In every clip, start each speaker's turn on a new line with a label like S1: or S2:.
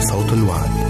S1: صوت الوعد.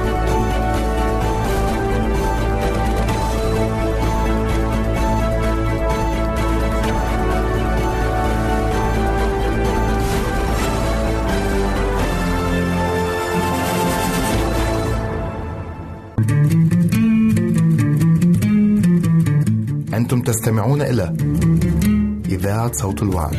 S1: أنتم تستمعون إلى إذاعة صوت الوعد.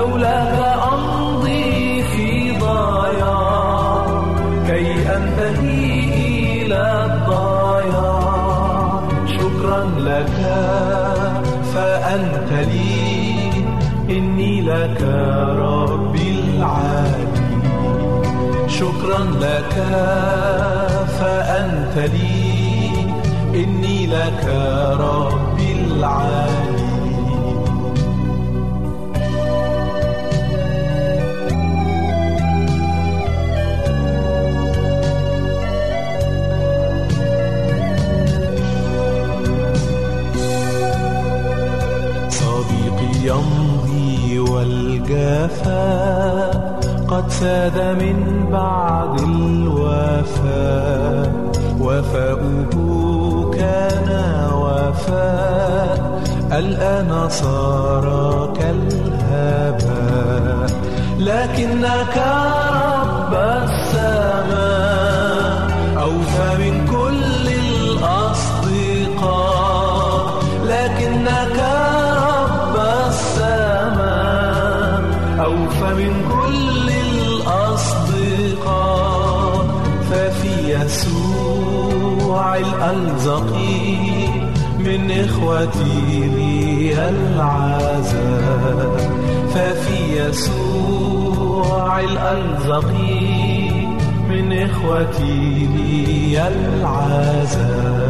S1: لولاك أمضي في ضياع كي أنتهي إلى الضياع شكرا لك فأنت لي إني لك ربي العالي شكرا لك فأنت لي إني لك ربي العالي والجفاء قد ساد من بعد الوفاء وفاؤه كان وفاء الآن صار كالهباء لكنك رب الألزقي من إخوتي لي العذاب ففي يسوع الألزقي من إخوتي لي العذاب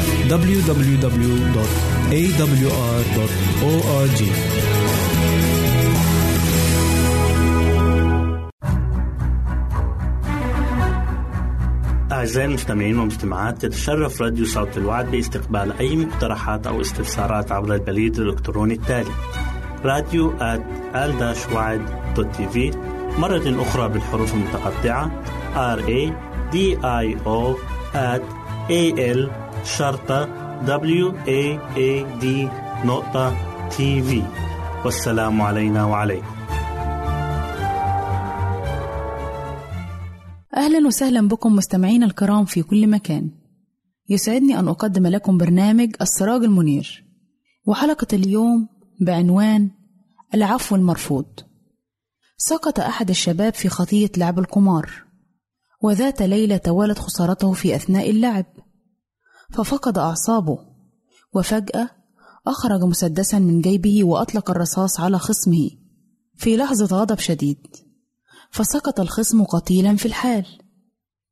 S2: www.awr.org
S3: أعزائي المستمعين والمستمعات يتشرف راديو صوت الوعد باستقبال أي مقترحات أو استفسارات عبر البريد الإلكتروني التالي راديو في مرة أخرى بالحروف المتقطعة R A D I O at A L شرطة W A A D نقطة تي في والسلام علينا وعليكم.
S4: أهلا وسهلا بكم مستمعينا الكرام في كل مكان. يسعدني أن أقدم لكم برنامج السراج المنير. وحلقة اليوم بعنوان العفو المرفوض. سقط أحد الشباب في خطية لعب القمار وذات ليلة توالت خسارته في أثناء اللعب. ففقد أعصابه وفجأة أخرج مسدسا من جيبه وأطلق الرصاص على خصمه في لحظة غضب شديد فسقط الخصم قتيلا في الحال.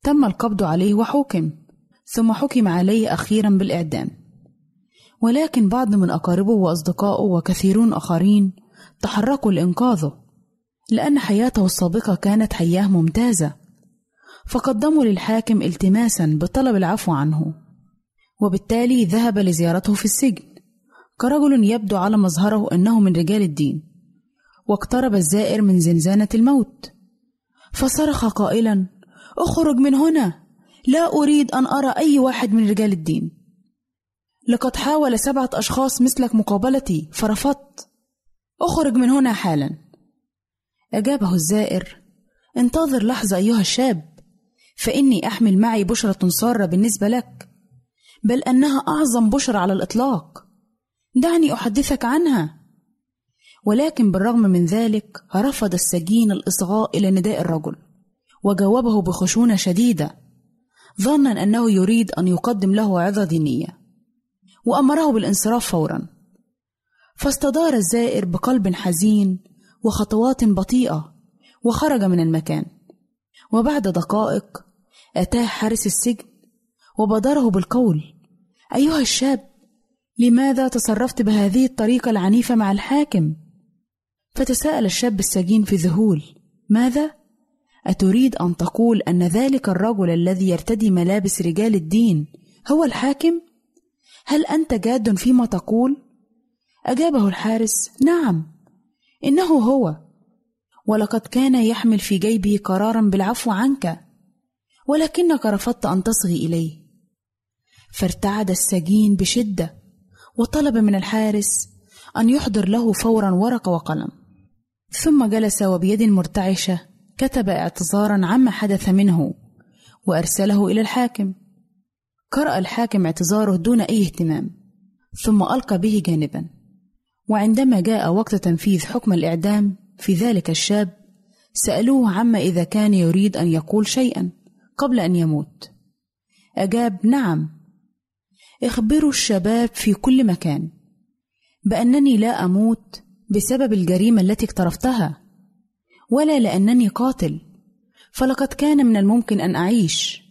S4: تم القبض عليه وحكم ثم حكم عليه أخيرا بالإعدام. ولكن بعض من أقاربه وأصدقائه وكثيرون آخرين تحركوا لإنقاذه لأن حياته السابقة كانت حياة ممتازة. فقدموا للحاكم التماسا بطلب العفو عنه. وبالتالي ذهب لزيارته في السجن. كرجل يبدو على مظهره إنه من رجال الدين واقترب الزائر من زنزانة الموت. فصرخ قائلا أخرج من هنا! لا أريد أن أرى أي واحد من رجال الدين. لقد حاول سبعة أشخاص مثلك مقابلتي فرفضت. أخرج من هنا حالا. أجابه الزائر انتظر لحظة أيها الشاب فإني أحمل معي بشرة ساره بالنسبة لك. بل أنها أعظم بشرى على الإطلاق. دعني أحدثك عنها. ولكن بالرغم من ذلك رفض السجين الإصغاء إلى نداء الرجل وجاوبه بخشونة شديدة ظنا أنه يريد أن يقدم له عظة دينيه وأمره بالانصراف فورا. فاستدار الزائر بقلب حزين وخطوات بطيئة وخرج من المكان. وبعد دقائق أتاه حارس السجن وبادره بالقول. أيها الشاب لماذا تصرفت بهذه الطريقة العنيفة مع الحاكم؟ فتساءل الشاب السجين في ذهول ماذا؟ أتريد أن تقول أن ذلك الرجل الذي يرتدي ملابس رجال الدين هو الحاكم؟ هل أنت جاد فيما تقول؟ أجابه الحارس نعم إنه هو. ولقد كان يحمل في جيبه قرارا بالعفو عنك ولكنك رفضت أن تصغي إليه. فارتعد السجين بشدة وطلب من الحارس أن يحضر له فورا ورقه وقلم. ثم جلس وبيد مرتعشة كتب اعتذارا عما حدث منه وأرسله إلى الحاكم. قرأ الحاكم اعتذاره دون أي اهتمام ثم ألقى به جانبا. وعندما جاء وقت تنفيذ حكم الإعدام في ذلك الشاب سألوه عما إذا كان يريد أن يقول شيئا قبل أن يموت. أجاب نعم. اخبروا الشباب في كل مكان بأنني لا أموت بسبب الجريمة التي اقترفتها ولا لأنني قاتل فلقد كان من الممكن أن أعيش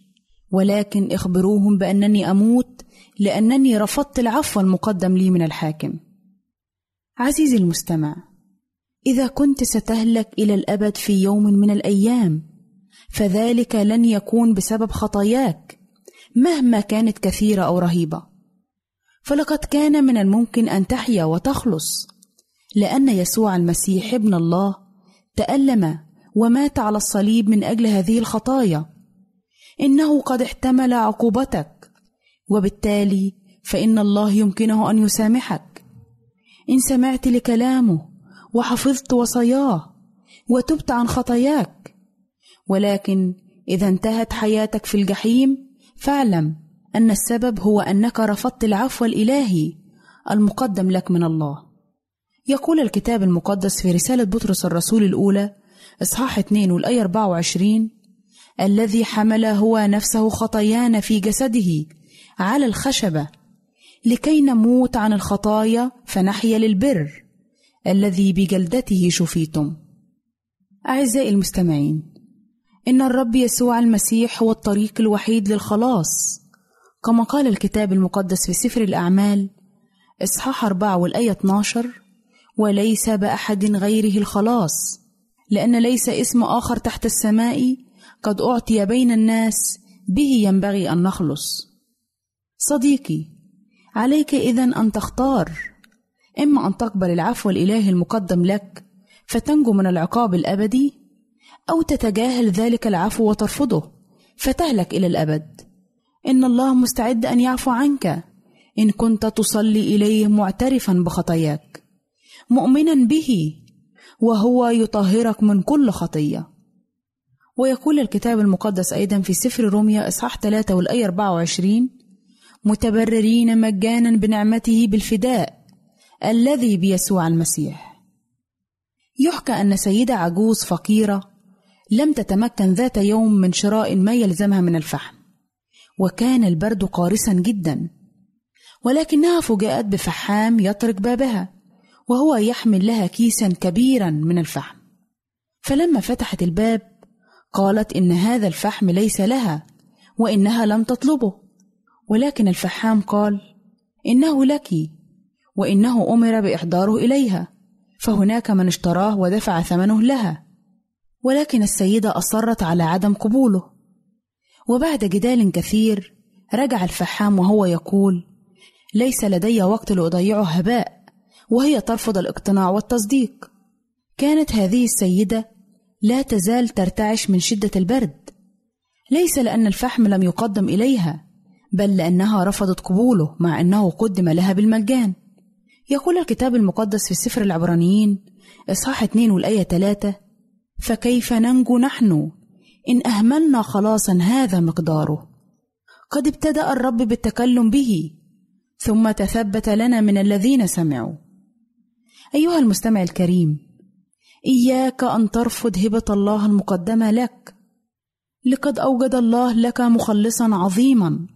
S4: ولكن اخبروهم بأنني أموت لأنني رفضت العفو المقدم لي من الحاكم. عزيزي المستمع إذا كنت ستهلك إلى الأبد في يوم من الأيام فذلك لن يكون بسبب خطاياك. مهما كانت كثيرة أو رهيبة. فلقد كان من الممكن أن تحيا وتخلص لأن يسوع المسيح ابن الله تألم ومات على الصليب من أجل هذه الخطايا. إنه قد احتمل عقوبتك وبالتالي فإن الله يمكنه أن يسامحك. إن سمعت لكلامه وحفظت وصاياه وتبت عن خطاياك ولكن إذا انتهت حياتك في الجحيم فاعلم أن السبب هو أنك رفضت العفو الإلهي المقدم لك من الله. يقول الكتاب المقدس في رسالة بطرس الرسول الأولى إصحاح 2 والآية 24 الذي حمل هو نفسه خطايانا في جسده على الخشبة لكي نموت عن الخطايا فنحيا للبر الذي بجلدته شفيتم. أعزائي المستمعين إن الرب يسوع المسيح هو الطريق الوحيد للخلاص. كما قال الكتاب المقدس في سفر الأعمال إصحاح 4 والآية 12 وليس بأحد غيره الخلاص لأن ليس اسم آخر تحت السماء قد أعطي بين الناس به ينبغي أن نخلص. صديقي عليك إذن أن تختار. إما أن تقبل العفو الإلهي المقدم لك فتنجو من العقاب الأبدي أو تتجاهل ذلك العفو وترفضه فتهلك إلى الأبد. إن الله مستعد أن يعفو عنك. إن كنت تصلي إليه معترفا بخطاياك. مؤمنا به. وهو يطهرك من كل خطية. ويقول الكتاب المقدس أيضا في سفر روميا إصحاح 3 والآية 24 متبررين مجانا بنعمته بالفداء الذي بيسوع المسيح. يحكى أن سيدة عجوز فقيرة لم تتمكن ذات يوم من شراء ما يلزمها من الفحم. وكان البرد قارسا جدا ولكنها فوجئت بفحام يطرق بابها وهو يحمل لها كيسا كبيرا من الفحم. فلما فتحت الباب قالت إن هذا الفحم ليس لها وإنها لم تطلبه. ولكن الفحام قال إنه لك وإنه أمر بإحضاره إليها. فهناك من اشتراه ودفع ثمنه لها. ولكن السيدة أصرت على عدم قبوله. وبعد جدال كثير رجع الفحام وهو يقول ليس لدي وقت لأضيعه هباء وهي ترفض الاقتناع والتصديق. كانت هذه السيدة لا تزال ترتعش من شدة البرد. ليس لأن الفحم لم يقدم إليها بل لأنها رفضت قبوله مع أنه قدم لها بالمجان. يقول الكتاب المقدس في سفر العبرانيين إصحاح 2 والآية 3 فكيف ننجو نحن إن أهملنا خلاصا هذا مقداره؟ قد ابتدأ الرب بالتكلم به ثم تثبت لنا من الذين سمعوا. أيها المستمع الكريم إياك أن ترفض هبة الله المقدمة لك. لقد أوجد الله لك مخلصا عظيما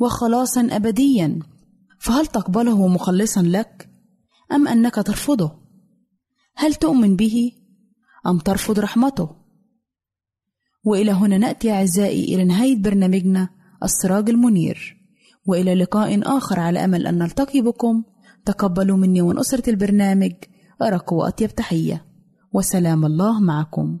S4: وخلاصا أبديا. فهل تقبله مخلصا لك أم أنك ترفضه؟ هل تؤمن به؟ أم ترفض رحمته؟ وإلى هنا نأتي أعزائي إلى نهاية برنامجنا السراج المنير. وإلى لقاء آخر على أمل أن نلتقي بكم. تقبلوا مني ومن أسرة البرنامج. أرق وأطيب تحية. وسلام الله معكم.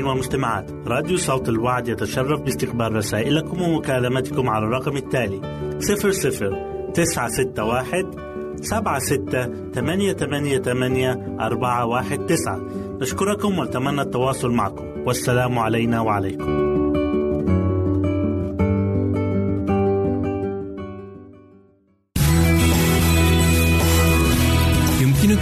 S5: المستمعين والمستمعات. راديو صوت الوعد يتشرف باستقبال رسائلكم ومكالمتكم على الرقم التالي 00 961 سبعة ستة ثمانية ثمانية ثمانية أربعة واحد تسعة. نشكركم ونتمنى التواصل معكم. والسلام علينا وعليكم.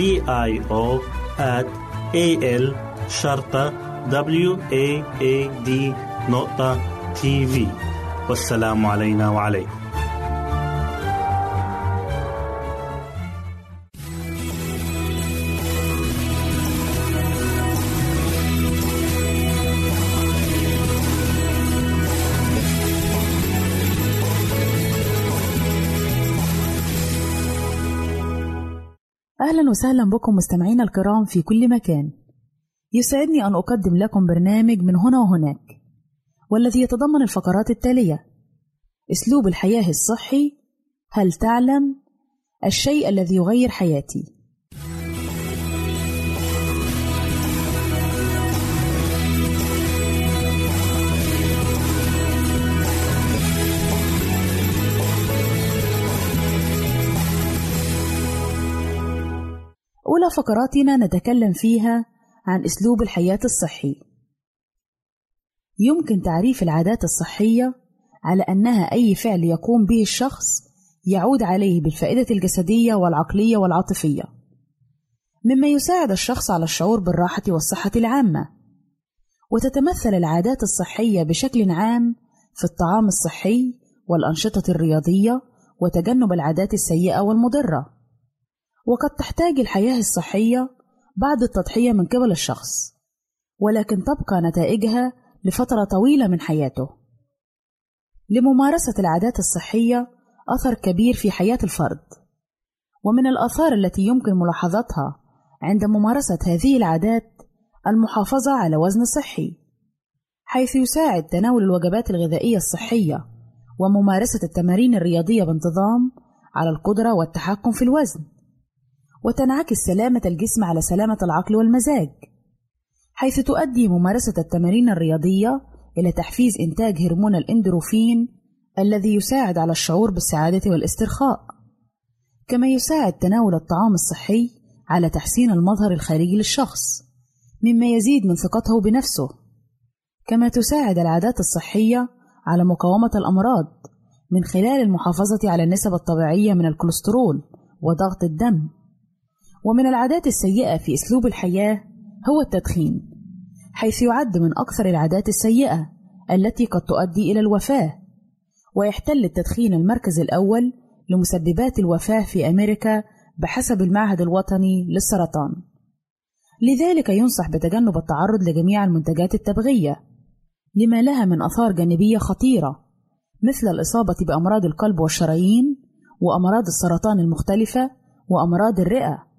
S3: D I O at A L شرطة W A A D نقطة تي في
S5: والسلام علينا وعليكم.
S4: أهلا وسهلا بكم مستمعينا الكرام في كل مكان. يسعدني أن أقدم لكم برنامج من هنا وهناك والذي يتضمن الفقرات التالية. أسلوب الحياة الصحي هل تعلم الشيء الذي يغير حياتي؟ فقراتنا نتكلم فيها عن أسلوب الحياة الصحي. يمكن تعريف العادات الصحية على أنها أي فعل يقوم به الشخص يعود عليه بالفائدة الجسدية والعقلية والعاطفية، مما يساعد الشخص على الشعور بالراحة والصحة العامة. وتتمثل العادات الصحية بشكل عام في الطعام الصحي والأنشطة الرياضية وتجنب العادات السيئة والمضرة. وقد تحتاج الحياة الصحية بعد التضحية من قبل الشخص، ولكن تبقى نتائجها لفترة طويلة من حياته. لممارسة العادات الصحية أثر كبير في حياة الفرد، ومن الآثار التي يمكن ملاحظتها عند ممارسة هذه العادات المحافظة على وزن صحي، حيث يساعد تناول الوجبات الغذائية الصحية وممارسة التمارين الرياضية بانتظام على القدرة والتحكم في الوزن. وتنعكس سلامة الجسم على سلامة العقل والمزاج، حيث تؤدي ممارسة التمارين الرياضية إلى تحفيز إنتاج هرمون الإندروفين الذي يساعد على الشعور بالسعادة والاسترخاء، كما يساعد تناول الطعام الصحي على تحسين المظهر الخارجي للشخص، مما يزيد من ثقته بنفسه، كما تساعد العادات الصحية على مقاومة الأمراض من خلال المحافظة على النسب الطبيعية من الكوليسترول وضغط الدم. ومن العادات السيئة في أسلوب الحياة هو التدخين، حيث يعد من أكثر العادات السيئة التي قد تؤدي إلى الوفاة، ويحتل التدخين المركز الأول لمسببات الوفاة في أمريكا بحسب المعهد الوطني للسرطان. لذلك ينصح بتجنب التعرض لجميع المنتجات التبغية، لما لها من آثار جانبية خطيرة مثل الإصابة بأمراض القلب والشرايين، وأمراض السرطان المختلفة، وأمراض الرئة.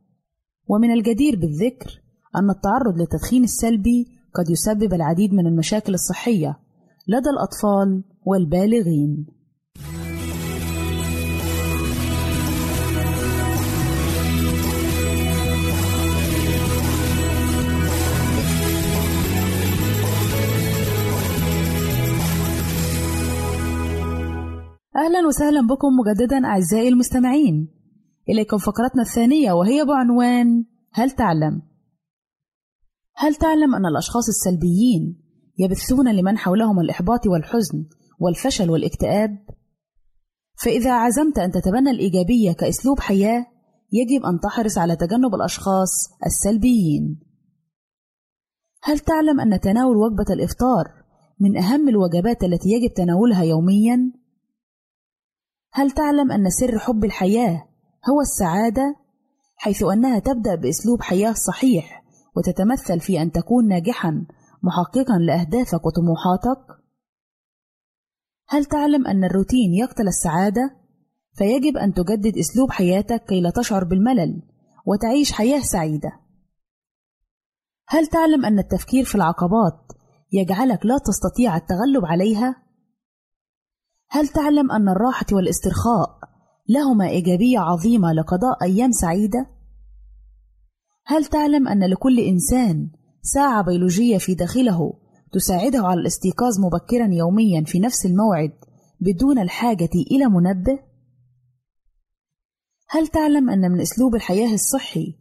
S4: ومن الجدير بالذكر أن التعرض للتدخين السلبي قد يسبب العديد من المشاكل الصحية لدى الأطفال والبالغين. أهلا وسهلا بكم مجددا أعزائي المستمعين إليكم فقرتنا الثانية وهي بعنوان هل تعلم؟ هل تعلم أن الأشخاص السلبيين يبثون لمن حولهم الإحباط والحزن والفشل والاكتئاب؟ فإذا عزمت أن تتبنى الإيجابية كأسلوب حياة يجب أن تحرص على تجنب الأشخاص السلبيين. هل تعلم أن تناول وجبة الإفطار من أهم الوجبات التي يجب تناولها يوميًا؟ هل تعلم أن سر حب الحياة هو السعادة حيث أنها تبدأ بأسلوب حياة صحيح وتتمثل في أن تكون ناجحا محققا لأهدافك وطموحاتك؟ هل تعلم أن الروتين يقتل السعادة؟ فيجب أن تجدد أسلوب حياتك كي لا تشعر بالملل وتعيش حياة سعيدة. هل تعلم أن التفكير في العقبات يجعلك لا تستطيع التغلب عليها؟ هل تعلم أن الراحة والاسترخاء لهما إيجابية عظيمة لقضاء أيام سعيدة؟ هل تعلم أن لكل إنسان ساعة بيولوجية في داخله تساعده على الاستيقاظ مبكرا يوميا في نفس الموعد بدون الحاجة إلى منبه؟ هل تعلم أن من أسلوب الحياة الصحي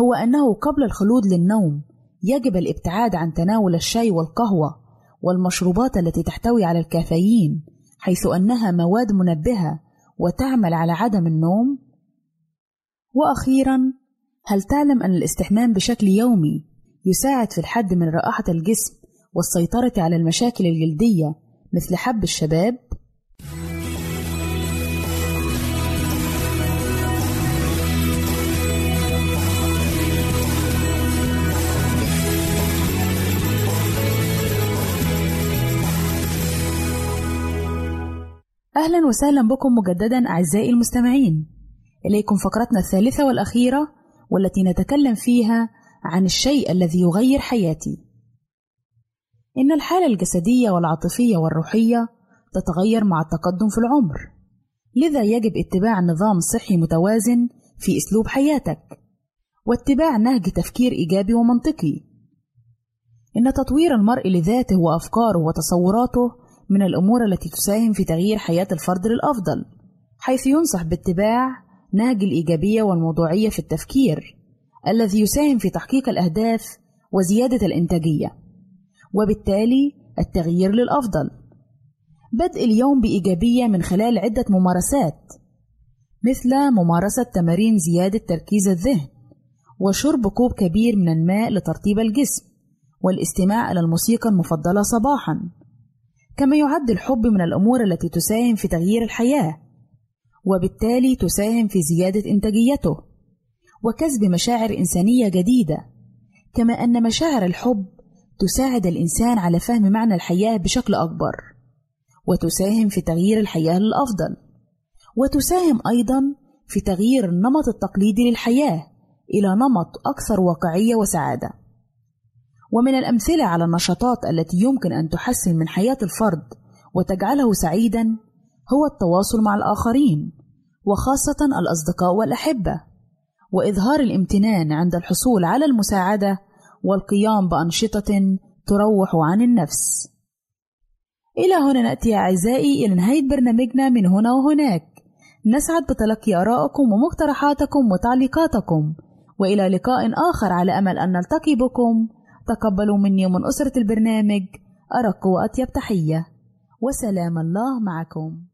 S4: هو أنه قبل الخلود للنوم يجب الابتعاد عن تناول الشاي والقهوة والمشروبات التي تحتوي على الكافيين حيث أنها مواد منبهة وتعمل على عدم النوم؟ وأخيرا هل تعلم أن الاستحمام بشكل يومي يساعد في الحد من رائحة الجسم والسيطرة على المشاكل الجلدية مثل حب الشباب؟ أهلا وسهلا بكم مجددا أعزائي المستمعين. إليكم فقرتنا الثالثة والأخيرة والتي نتكلم فيها عن الشيء الذي يغير حياتي. إن الحالة الجسدية والعاطفية والروحية تتغير مع التقدم في العمر. لذا يجب اتباع نظام صحي متوازن في أسلوب حياتك واتباع نهج تفكير إيجابي ومنطقي. إن تطوير المرء لذاته وأفكاره وتصوراته من الأمور التي تساهم في تغيير حياة الفرد للأفضل حيث ينصح باتباع نهج الإيجابية والموضوعية في التفكير الذي يساهم في تحقيق الأهداف وزيادة الإنتاجية وبالتالي التغيير للأفضل. بدء اليوم بإيجابية من خلال عدة ممارسات مثل ممارسة تمارين زيادة تركيز الذهن وشرب كوب كبير من الماء لترطيب الجسم والاستماع إلى الموسيقى المفضلة صباحًا. كما يعد الحب من الأمور التي تساهم في تغيير الحياة وبالتالي تساهم في زيادة إنتاجيته وكسب مشاعر إنسانية جديدة كما أن مشاعر الحب تساعد الإنسان على فهم معنى الحياة بشكل أكبر وتساهم في تغيير الحياة للأفضل وتساهم أيضا في تغيير النمط التقليدي للحياة إلى نمط أكثر واقعية وسعادة. ومن الأمثلة على النشاطات التي يمكن أن تحسن من حياة الفرد وتجعله سعيدا هو التواصل مع الآخرين وخاصة الأصدقاء والأحبة وإظهار الامتنان عند الحصول على المساعدة والقيام بأنشطة تروح عن النفس. إلى هنا نأتي أعزائي إلى نهاية برنامجنا من هنا وهناك. نسعد بتلقي آرائكم ومقترحاتكم وتعليقاتكم وإلى لقاء آخر على أمل أن نلتقي بكم تقبلوا مني ومن أسرة البرنامج أرق وأطيب تحية. وسلام الله معكم.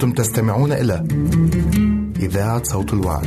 S6: أنتم تستمعون إلى إذاعة صوت الوعد.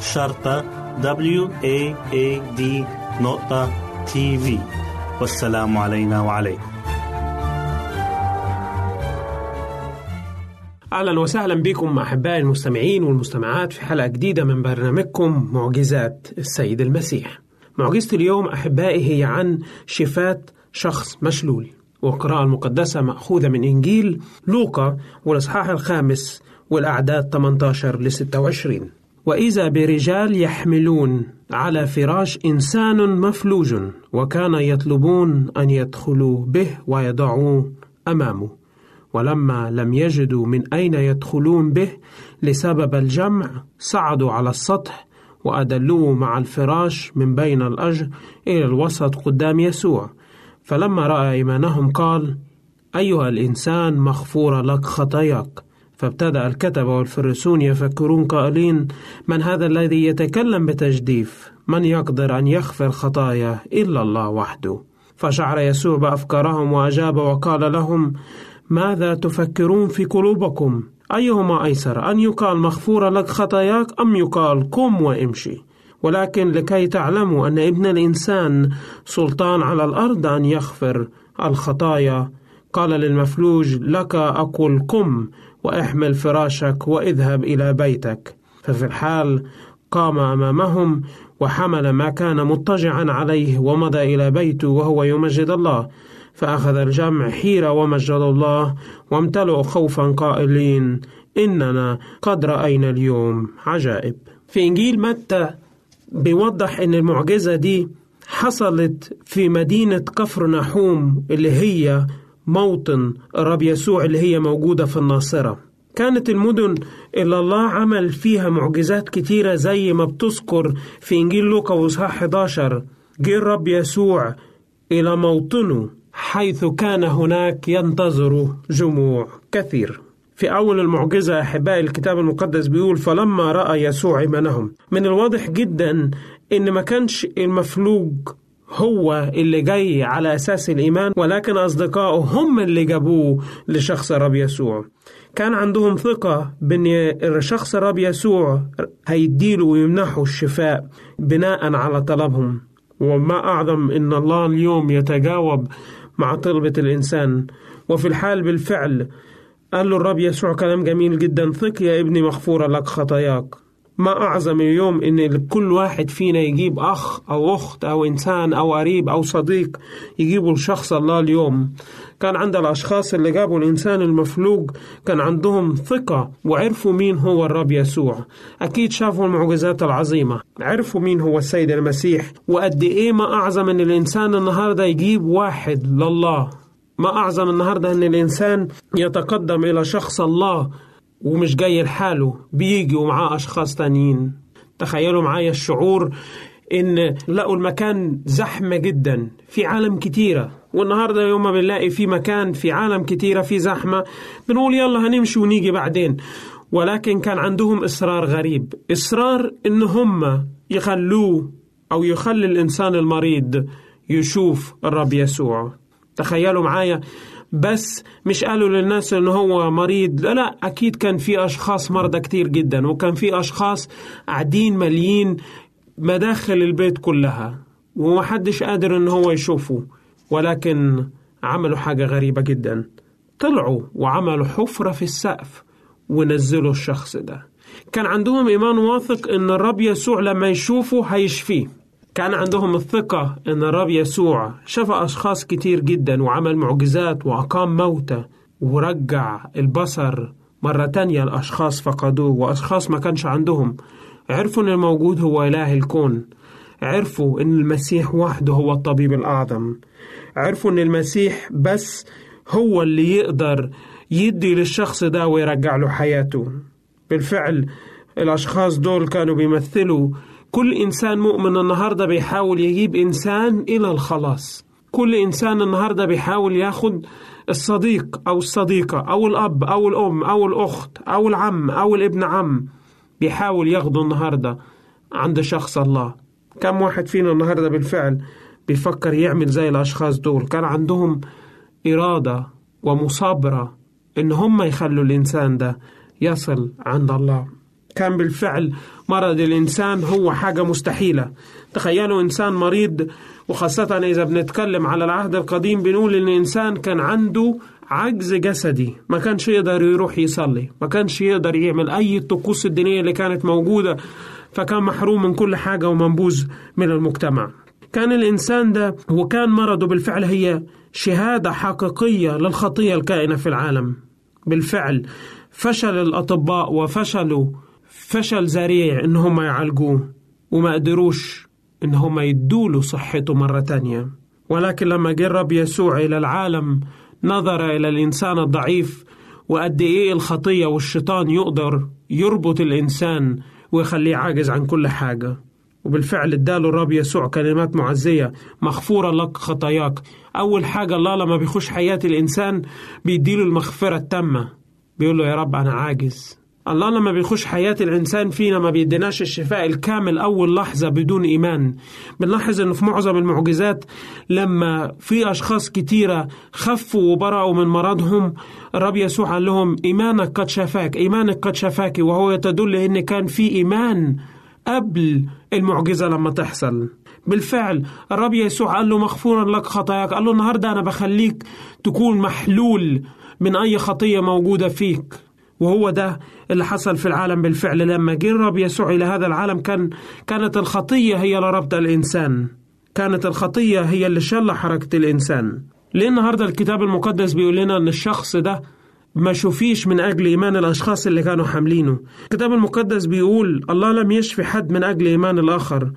S5: شرطة W A A D نقطة تي في والسلام علينا وعليكم
S7: أهلا وسهلا بكم أحبائي المستمعين والمستمعات في حلقة جديدة من برنامجكم معجزات السيد المسيح. معجزة اليوم أحبائي هي عن شفاة شخص مشلول والقراءه المقدسة مأخوذة من إنجيل لوقا والإصحاح الخامس والأعداد 18 ل 26. وإذا برجال يحملون على فراش إنسان مفلوج وكان يطلبون أن يدخلوا به ويضعوه أمامه. ولما لم يجدوا من أين يدخلون به لسبب الجمع صعدوا على السطح وأدلوه مع الفراش من بين الأجر إلى الوسط قدام يسوع فلما رأى إيمانهم قال أيها الإنسان مغفورة لك خطاياك فابتدأ الكتبة والفرسون يفكرون قائلين من هذا الذي يتكلم بتجديف؟ من يقدر أن يغفر خطايا إلا الله وحده؟ فشعر يسوع بأفكارهم وأجاب وقال لهم ماذا تفكرون في قلوبكم؟ أيهما أيسر أن يقال مغفورة لك خطاياك أم يقال قم وامشي؟ ولكن لكي تعلموا أن ابن الإنسان سلطان على الأرض أن يغفر الخطايا قال للمفلوج لك أقول قم وأحمل فراشك وإذهب إلى بيتك. ففي الحال قام أمامهم وحمل ما كان مضطجعا عليه ومضى إلى بيته وهو يمجد الله. فأخذ الجمع حيرة ومجد الله وامتلؤوا خوفا قائلين إننا قد رأينا اليوم عجائب. في إنجيل متى؟ بيوضح إن المعجزة دي حصلت في مدينة كفر نحوم اللي هي موطن الرب يسوع اللي هي موجودة في الناصرة. كانت المدن اللي الله عمل فيها معجزات كتيرة زي ما بتذكر في إنجيل لوقا وإصحاح 11 جه الرب يسوع إلى موطنه حيث كان هناك ينتظر جموع كثير. في أول المعجزة أحبائي الكتاب المقدس بيقول فلما رأى يسوع إيمانهم. من الواضح جدا إن ما كانش المفلوج هو اللي جاي على أساس الإيمان ولكن أصدقائه هم اللي جابوه لشخص الرب يسوع. كان عندهم ثقة بأن شخص الرب يسوع هيديله ويمنحه الشفاء بناء على طلبهم. وما أعظم إن الله اليوم يتجاوب مع طلبة الإنسان. وفي الحال بالفعل قال له الرب يسوع كلام جميل جدا ثق يا ابني مغفورة لك خطاياك. ما أعظم اليوم إن كل واحد فينا يجيب أخ أو أخت أو إنسان أو قريب أو صديق يجيبوا لشخص الله اليوم. كان عند الأشخاص اللي جابوا الإنسان المفلوج كان عندهم ثقة وعرفوا مين هو الرب يسوع. أكيد شافوا المعجزات العظيمة. عرفوا مين هو السيد المسيح. وقد إيه ما أعظم إن الإنسان النهاردة يجيب واحد لله. ما أعظم النهاردة إن الإنسان يتقدم إلى شخص الله ومش جاي لحاله بيجي ومعاه أشخاص تانيين. تخيلوا معايا الشعور إن لقوا المكان زحمة جدا في عالم كتيرة. والنهاردة يوم ما بنلاقي في مكان في عالم كتيرة في زحمة بنقول يلا هنمشي ونيجي بعدين. ولكن كان عندهم إصرار غريب. إصرار إن هم يخلوه أو يخلي الإنسان المريض يشوف الرب يسوع. تخيلوا معايا بس مش قالوا للناس ان هو مريض. لا لا أكيد كان في أشخاص مرضى كتير جدا وكان في أشخاص قاعدين ماليين مداخل البيت كلها ومحدش قادر ان هو يشوفه ولكن عملوا حاجة غريبة جدا. طلعوا وعملوا حفرة في السقف ونزلوا الشخص ده. كان عندهم إيمان واثق إن الرب يسوع لما يشوفه هيشفيه. كان عندهم الثقة إن الرب يسوع شفى أشخاص كتير جدا وعمل معجزات وأقام موتى ورجع البصر مرة تانية الأشخاص فقدوه وأشخاص ما كانش عندهم. عرفوا إن الموجود هو إله الكون. عرفوا إن المسيح وحده هو الطبيب الأعظم. عرفوا إن المسيح بس هو اللي يقدر يدي للشخص ده ويرجع له حياته. بالفعل الأشخاص دول كانوا بيمثلوا كل إنسان مؤمن النهاردة بيحاول يجيب إنسان إلى الخلاص. كل إنسان النهاردة بيحاول ياخد الصديق أو الصديقة أو الأب أو الأم أو الأخت أو العم أو الابن عم بيحاول ياخده النهاردة عند شخص الله. كم واحد فينا النهاردة بالفعل بيفكر يعمل زي الأشخاص دول؟ كان عندهم إرادة ومصابرة إن هم يخلوا الإنسان ده يصل عند الله. كان بالفعل مرض الإنسان هو حاجة مستحيلة. تخيلوا إنسان مريض وخاصة إذا بنتكلم على العهد القديم بنقول إن الإنسان كان عنده عجز جسدي. ما كانش يقدر يروح يصلي ما كانش يقدر يعمل أي الطقوس الدينية اللي كانت موجودة فكان محروم من كل حاجة ومنبوذ من المجتمع. كان الإنسان ده وكان مرضه بالفعل هي شهادة حقيقية للخطية الكائنة في العالم. بالفعل فشل الأطباء وفشلوا فشل ذريع إن هم يعالجوه وما قدروش إن هم يدوله صحته مرة تانية. ولكن لما جه الرب يسوع إلى العالم نظر إلى الإنسان الضعيف وقد إيه الخطية والشيطان يقدر يربط الإنسان ويخليه عاجز عن كل حاجة. وبالفعل اداله الرب يسوع كلمات معزية مغفورة لك خطاياك. أول حاجة الله لما بيخش حياة الإنسان بيديله المغفرة التامة. بيقول له يا رب أنا عاجز. الله لما بيخش حياة الإنسان فينا ما بيديناش الشفاء الكامل أول لحظة بدون إيمان. بنلاحظ أنه في معظم المعجزات لما في أشخاص كتيرة خفوا وبرأوا من مرضهم الرب يسوع قال لهم إيمانك قد شفاك إيمانك قد شفاك. وهو تدل أن كان في إيمان قبل المعجزة لما تحصل. بالفعل الرب يسوع قال له مغفورا لك خطاياك. قال له النهاردة أنا بخليك تكون محلول من أي خطية موجودة فيك. وهو ده اللي حصل في العالم بالفعل. لما جه الرب يسوع إلى هذا العالم كان كانت الخطية هي اللي ربط الإنسان. كانت الخطية هي اللي شل حركة الإنسان. ليه النهاردة الكتاب المقدس بيقول لنا أن الشخص ده ما شوفيش من أجل إيمان الأشخاص اللي كانوا حاملينه؟ الكتاب المقدس بيقول الله لم يشفي حد من أجل إيمان الآخر.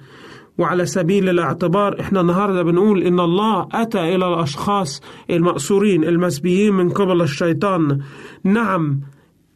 S7: وعلى سبيل الاعتبار إحنا النهارده بنقول إن الله أتى إلى الأشخاص المأسورين المسبيين من قبل الشيطان. نعم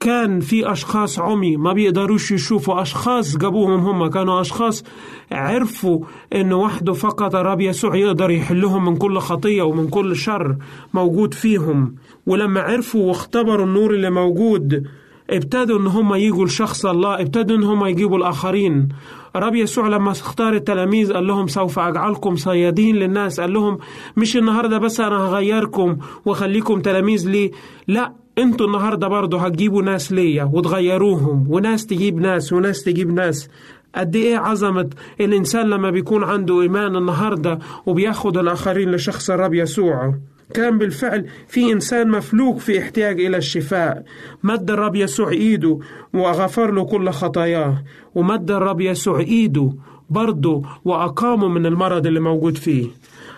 S7: كان في أشخاص عمي ما بيقدروش يشوفوا أشخاص جابوهم هم كانوا أشخاص عرفوا إن وحده فقط الرب يسوع يقدر يحلهم من كل خطية ومن كل شر موجود فيهم. ولما عرفوا واختبروا النور اللي موجود ابتدوا إن هم يجوا لشخص الله ابتدوا إن هم يجيبوا الآخرين. الرب يسوع لما اختار التلاميذ قال لهم سوف أجعلكم صيادين للناس قال لهم مش النهارده بس أنا هغيركم وأخليكم تلاميذ لي لا أنتوا النهارده برضه هتجيبوا ناس ليا وتغيروهم وناس تجيب ناس وناس تجيب ناس. قد إيه عظمة الإنسان لما بيكون عنده إيمان النهارده وبياخد الآخرين لشخص الرب يسوع. كان بالفعل في إنسان مفلوك في احتياج إلى الشفاء. مد الرب يسوع إيده وغفر له كل خطاياه. ومد الرب يسوع إيده برضه وأقامه من المرض اللي موجود فيه.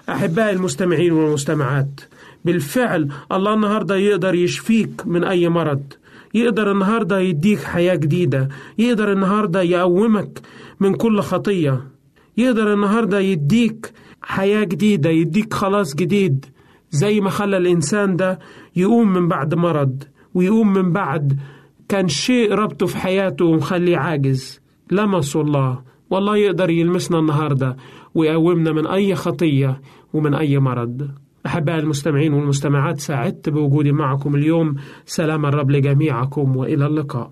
S7: أحبائي المستمعين والمستمعات بالفعل الله النهاردة يقدر يشفيك من أي مرض. يقدر النهاردة يديك حياة جديدة. يقدر النهاردة يقومك من كل خطية. يقدر النهاردة يديك حياة جديدة يديك خلاص جديد. زي ما خلى الإنسان ده يقوم من بعد مرض ويقوم من بعد كان شيء ربطه في حياته ومخليه عاجز. لمسوا الله. والله يقدر يلمسنا النهاردة ويقومنا من أي خطية ومن أي مرض. أحبائي المستمعين والمستمعات سعدت بوجودي معكم اليوم. سلام الرب لجميعكم وإلى اللقاء.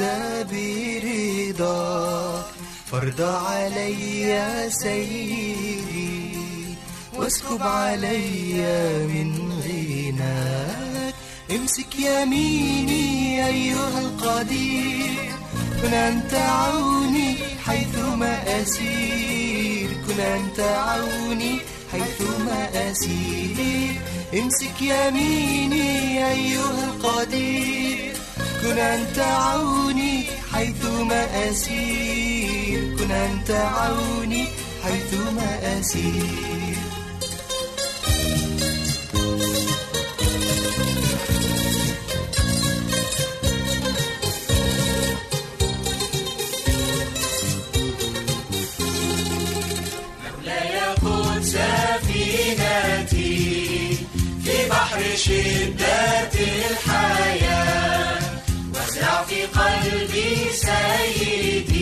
S8: أفوز برضاك فرض علي سيدي واسكب علي من غناك. امسك يميني أيها القدير كن أنت عوني حيثما أسير. كن أنت عوني حيثما أسير. امسك يميني أيها القدير كن أنت عوني حيثما أسير. كن أنت عوني حيثما أسير.
S5: بحر شدة الحياة. في قلبي سيدي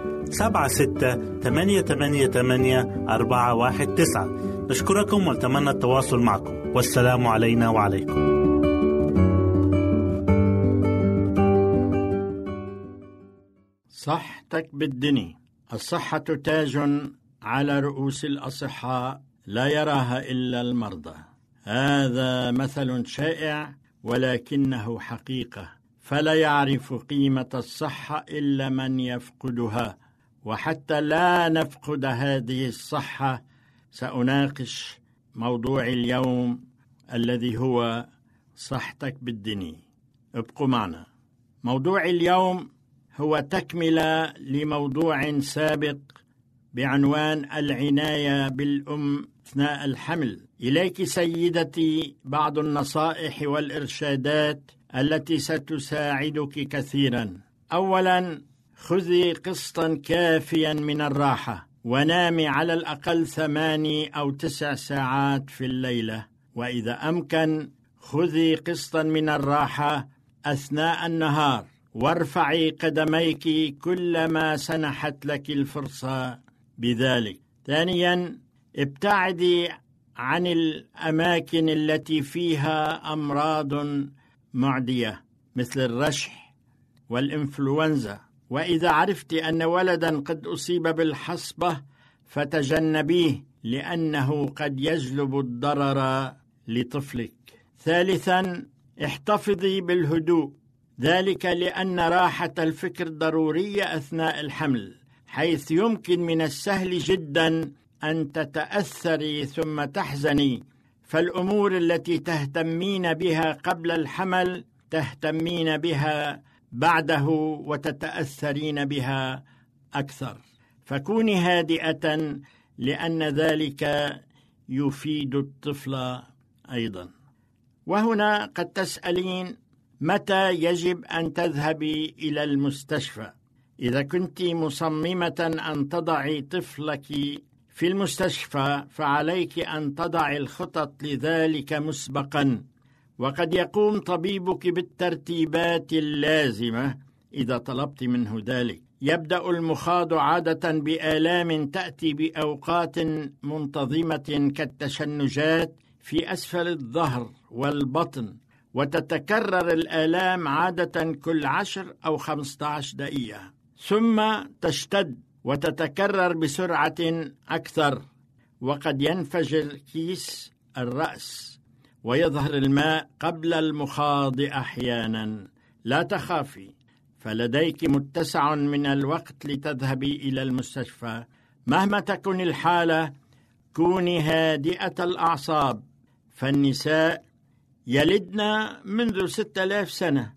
S5: 00 961 76 888 419 نشكركم ونتمنى التواصل معكم. والسلام علينا وعليكم.
S9: صحتك بالدني. الصحة تاج على رؤوس الأصحاء لا يراها إلا المرضى. هذا مثل شائع ولكنه حقيقة. فلا يعرف قيمة الصحة إلا من يفقدها. وحتى لا نفقد هذه الصحة سأناقش موضوع اليوم الذي هو صحتك بالدني ابقوا معنا موضوع اليوم هو تكملة لموضوع سابق بعنوان العناية بالأم أثناء الحمل. إليك سيدتي بعض النصائح والإرشادات التي ستساعدك كثيرا. أولا خذي قسطا كافيا من الراحة ونامي على الأقل ثماني أو تسع ساعات في الليلة. وإذا أمكن خذي قسطا من الراحة أثناء النهار وارفعي قدميك كلما سنحت لك الفرصة بذلك. ثانيا ابتعدي عن الأماكن التي فيها أمراض معدية مثل الرشح والإنفلونزا. وإذا عرفت أن ولدا قد أصيب بالحصبة فتجنبيه لأنه قد يجلب الضرر لطفلك. ثالثا احتفظي بالهدوء. ذلك لأن راحة الفكر ضرورية أثناء الحمل حيث يمكن من السهل جدا أن تتأثري ثم تحزني. فالأمور التي تهتمين بها قبل الحمل تهتمين بها بعده وتتأثرين بها أكثر. فكوني هادئة لأن ذلك يفيد الطفل أيضا. وهنا قد تسألين متى يجب أن تذهبي إلى المستشفى؟ إذا كنت مصممة أن تضعي طفلك في المستشفى فعليك أن تضعي الخطط لذلك مسبقا. وقد يقوم طبيبك بالترتيبات اللازمة إذا طلبت منه ذلك. يبدأ المخاض عادة بآلام تأتي بأوقات منتظمة كالتشنجات في أسفل الظهر والبطن وتتكرر الآلام عادة كل عشر أو خمسة عشر دقيقة. ثم تشتد وتتكرر بسرعة أكثر وقد ينفجر كيس الرأس. ويظهر الماء قبل المخاض أحيانا. لا تخافي فلديك متسع من الوقت لتذهبي إلى المستشفى. مهما تكن الحالة كوني هادئة الأعصاب. فالنساء يلدن منذ ستة آلاف سنة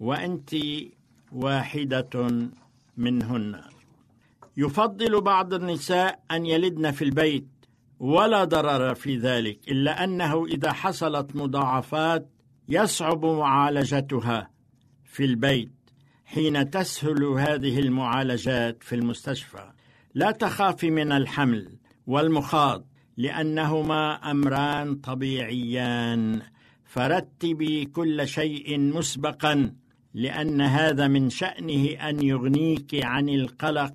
S9: وأنت واحدة منهن. يفضل بعض النساء أن يلدن في البيت ولا ضرر في ذلك إلا أنه إذا حصلت مضاعفات يصعب معالجتها في البيت حين تسهل هذه المعالجات في المستشفى. لا تخافي من الحمل والمخاض لأنهما أمران طبيعيان. فرتبي كل شيء مسبقا لأن هذا من شأنه أن يغنيك عن القلق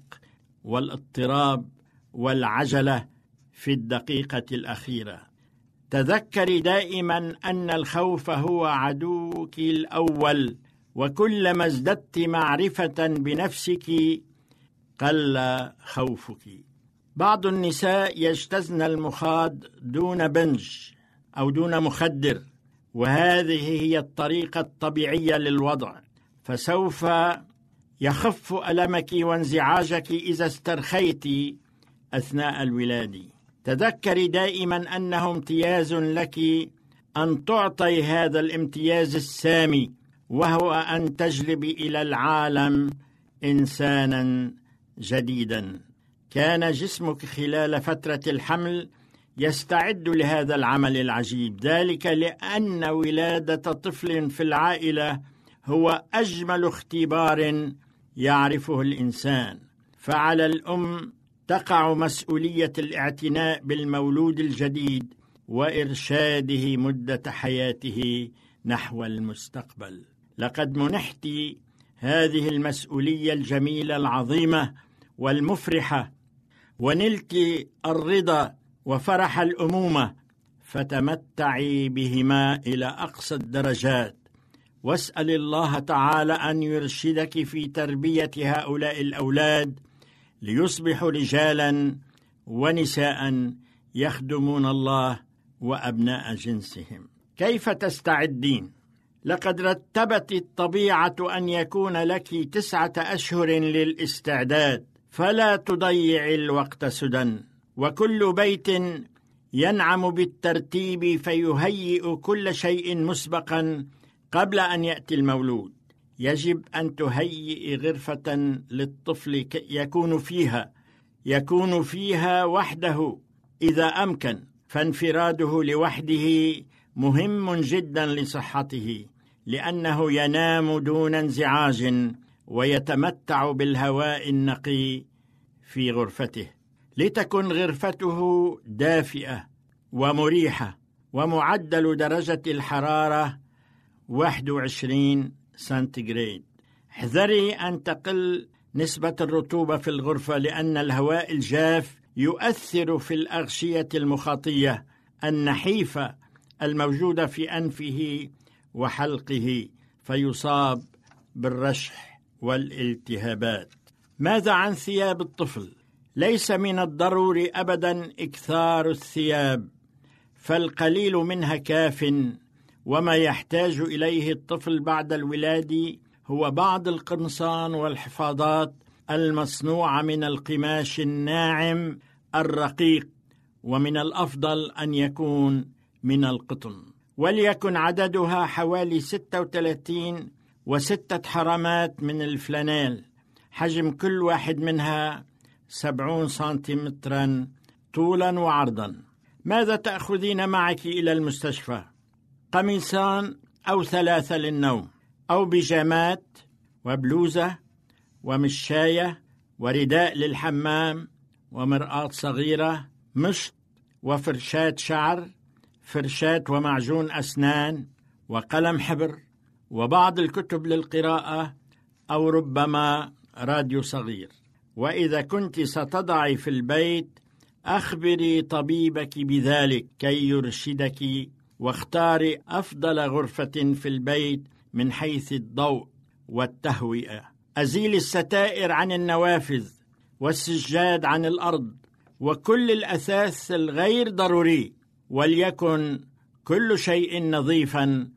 S9: والاضطراب والعجلة في الدقيقة الأخيرة. تذكري دائما أن الخوف هو عدوك الأول وكلما ازددت معرفة بنفسك قل خوفك. بعض النساء يجتزن المخاض دون بنج أو دون مخدر وهذه هي الطريقة الطبيعية للوضع. فسوف يخف ألمك وانزعاجك إذا استرخيت أثناء الولادة. تذكري دائما أنه امتياز لك أن تعطي هذا الامتياز السامي وهو أن تجلبي إلى العالم إنسانا جديدا. كان جسمك خلال فترة الحمل يستعد لهذا العمل العجيب. ذلك لأن ولادة طفل في العائلة هو أجمل اختبار يعرفه الإنسان. فعلى الأم تقع مسؤولية الاعتناء بالمولود الجديد وإرشاده مدة حياته نحو المستقبل. لقد منحت هذه المسؤولية الجميلة العظيمة والمفرحة ونلت الرضا وفرح الأمومة فتمتعي بهما إلى أقصى الدرجات. واسأل الله تعالى أن يرشدك في تربية هؤلاء الأولاد ليصبحوا رجالا ونساء يخدمون الله وأبناء جنسهم. كيف تستعدين؟ لقد رتبت الطبيعة أن يكون لك تسعة أشهر للاستعداد فلا تضيع الوقت سدى وكل بيت ينعم بالترتيب فيهيئ كل شيء مسبقا قبل أن يأتي المولود. يجب أن تهيئ غرفة للطفل يكون فيها يكون فيها وحده إذا أمكن فانفراده لوحده مهم جدا لصحته لأنه ينام دون انزعاج ويتمتع بالهواء النقي في غرفته. لتكن غرفته دافئة ومريحة ومعدل درجة الحرارة 21 سنتيغراد احذري أن تقل نسبة الرطوبة في الغرفة لأن الهواء الجاف يؤثر في الأغشية المخاطية النحيفة الموجودة في أنفه وحلقه فيصاب بالرشح والالتهابات. ماذا عن ثياب الطفل؟ ليس من الضروري ابدا إكثار الثياب فالقليل منها كاف وما يحتاج إليه الطفل بعد الولاده هو بعض القمصان والحفاضات المصنوعه من القماش الناعم الرقيق ومن الأفضل أن يكون من القطن. وليكن عددها حوالي 36 وستة حرامات من الفلانيل. حجم كل واحد منها سبعون سنتيمترا طولا وعرضا. ماذا تأخذين معك إلى المستشفى؟ قميصان أو ثلاثة للنوم أو بيجامات وبلوزة ومشاية ورداء للحمام ومرآة صغيرة مشط وفرشاة شعر فرشاة ومعجون أسنان وقلم حبر وبعض الكتب للقراءة أو ربما راديو صغير. وإذا كنت ستضعي في البيت أخبري طبيبك بذلك كي يرشدك واختاري أفضل غرفة في البيت من حيث الضوء والتهوئة. أزيل الستائر عن النوافذ والسجاد عن الأرض وكل الأثاث الغير ضروري وليكن كل شيء نظيفا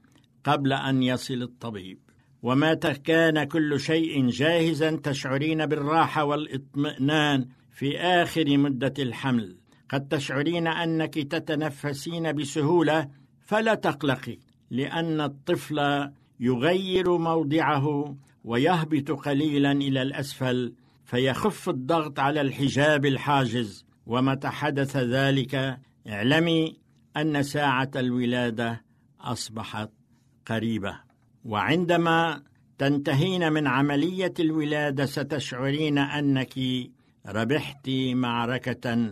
S9: قبل أن يصل الطبيب. ومتى كان كل شيء جاهزا تشعرين بالراحة والإطمئنان في آخر مدة الحمل. قد تشعرين أنك تتنفسين بسهولة فلا تقلقي لأن الطفل يغير موضعه ويهبط قليلا إلى الأسفل فيخف الضغط على الحجاب الحاجز. ومتى حدث ذلك اعلمي أن ساعة الولادة أصبحت قريبة. وعندما تنتهين من عملية الولادة ستشعرين أنك ربحت معركة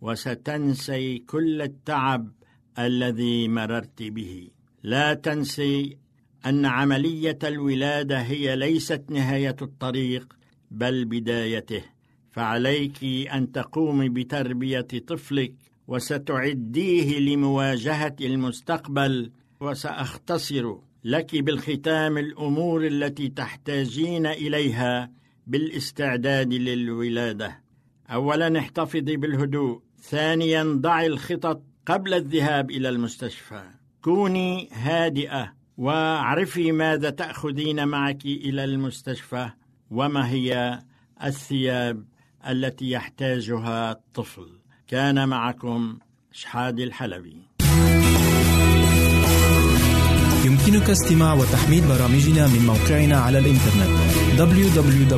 S9: وستنسي كل التعب الذي مررت به. لا تنسي أن عملية الولادة هي ليست نهاية الطريق بل بدايته. فعليك أن تقومي بتربية طفلك وستعديه لمواجهة المستقبل وسأختصر لك بالختام الأمور التي تحتاجين إليها بالاستعداد للولادة. اولا احتفظي بالهدوء ثانيا ضعي الخطط قبل الذهاب إلى المستشفى. كوني هادئة واعرفي ماذا تأخذين معك إلى المستشفى وما هي الثياب التي يحتاجها الطفل. كان معكم شحاد الحلبي.
S2: يمكنك استماع وتحميل برامجنا من موقعنا على الإنترنت www.awr.org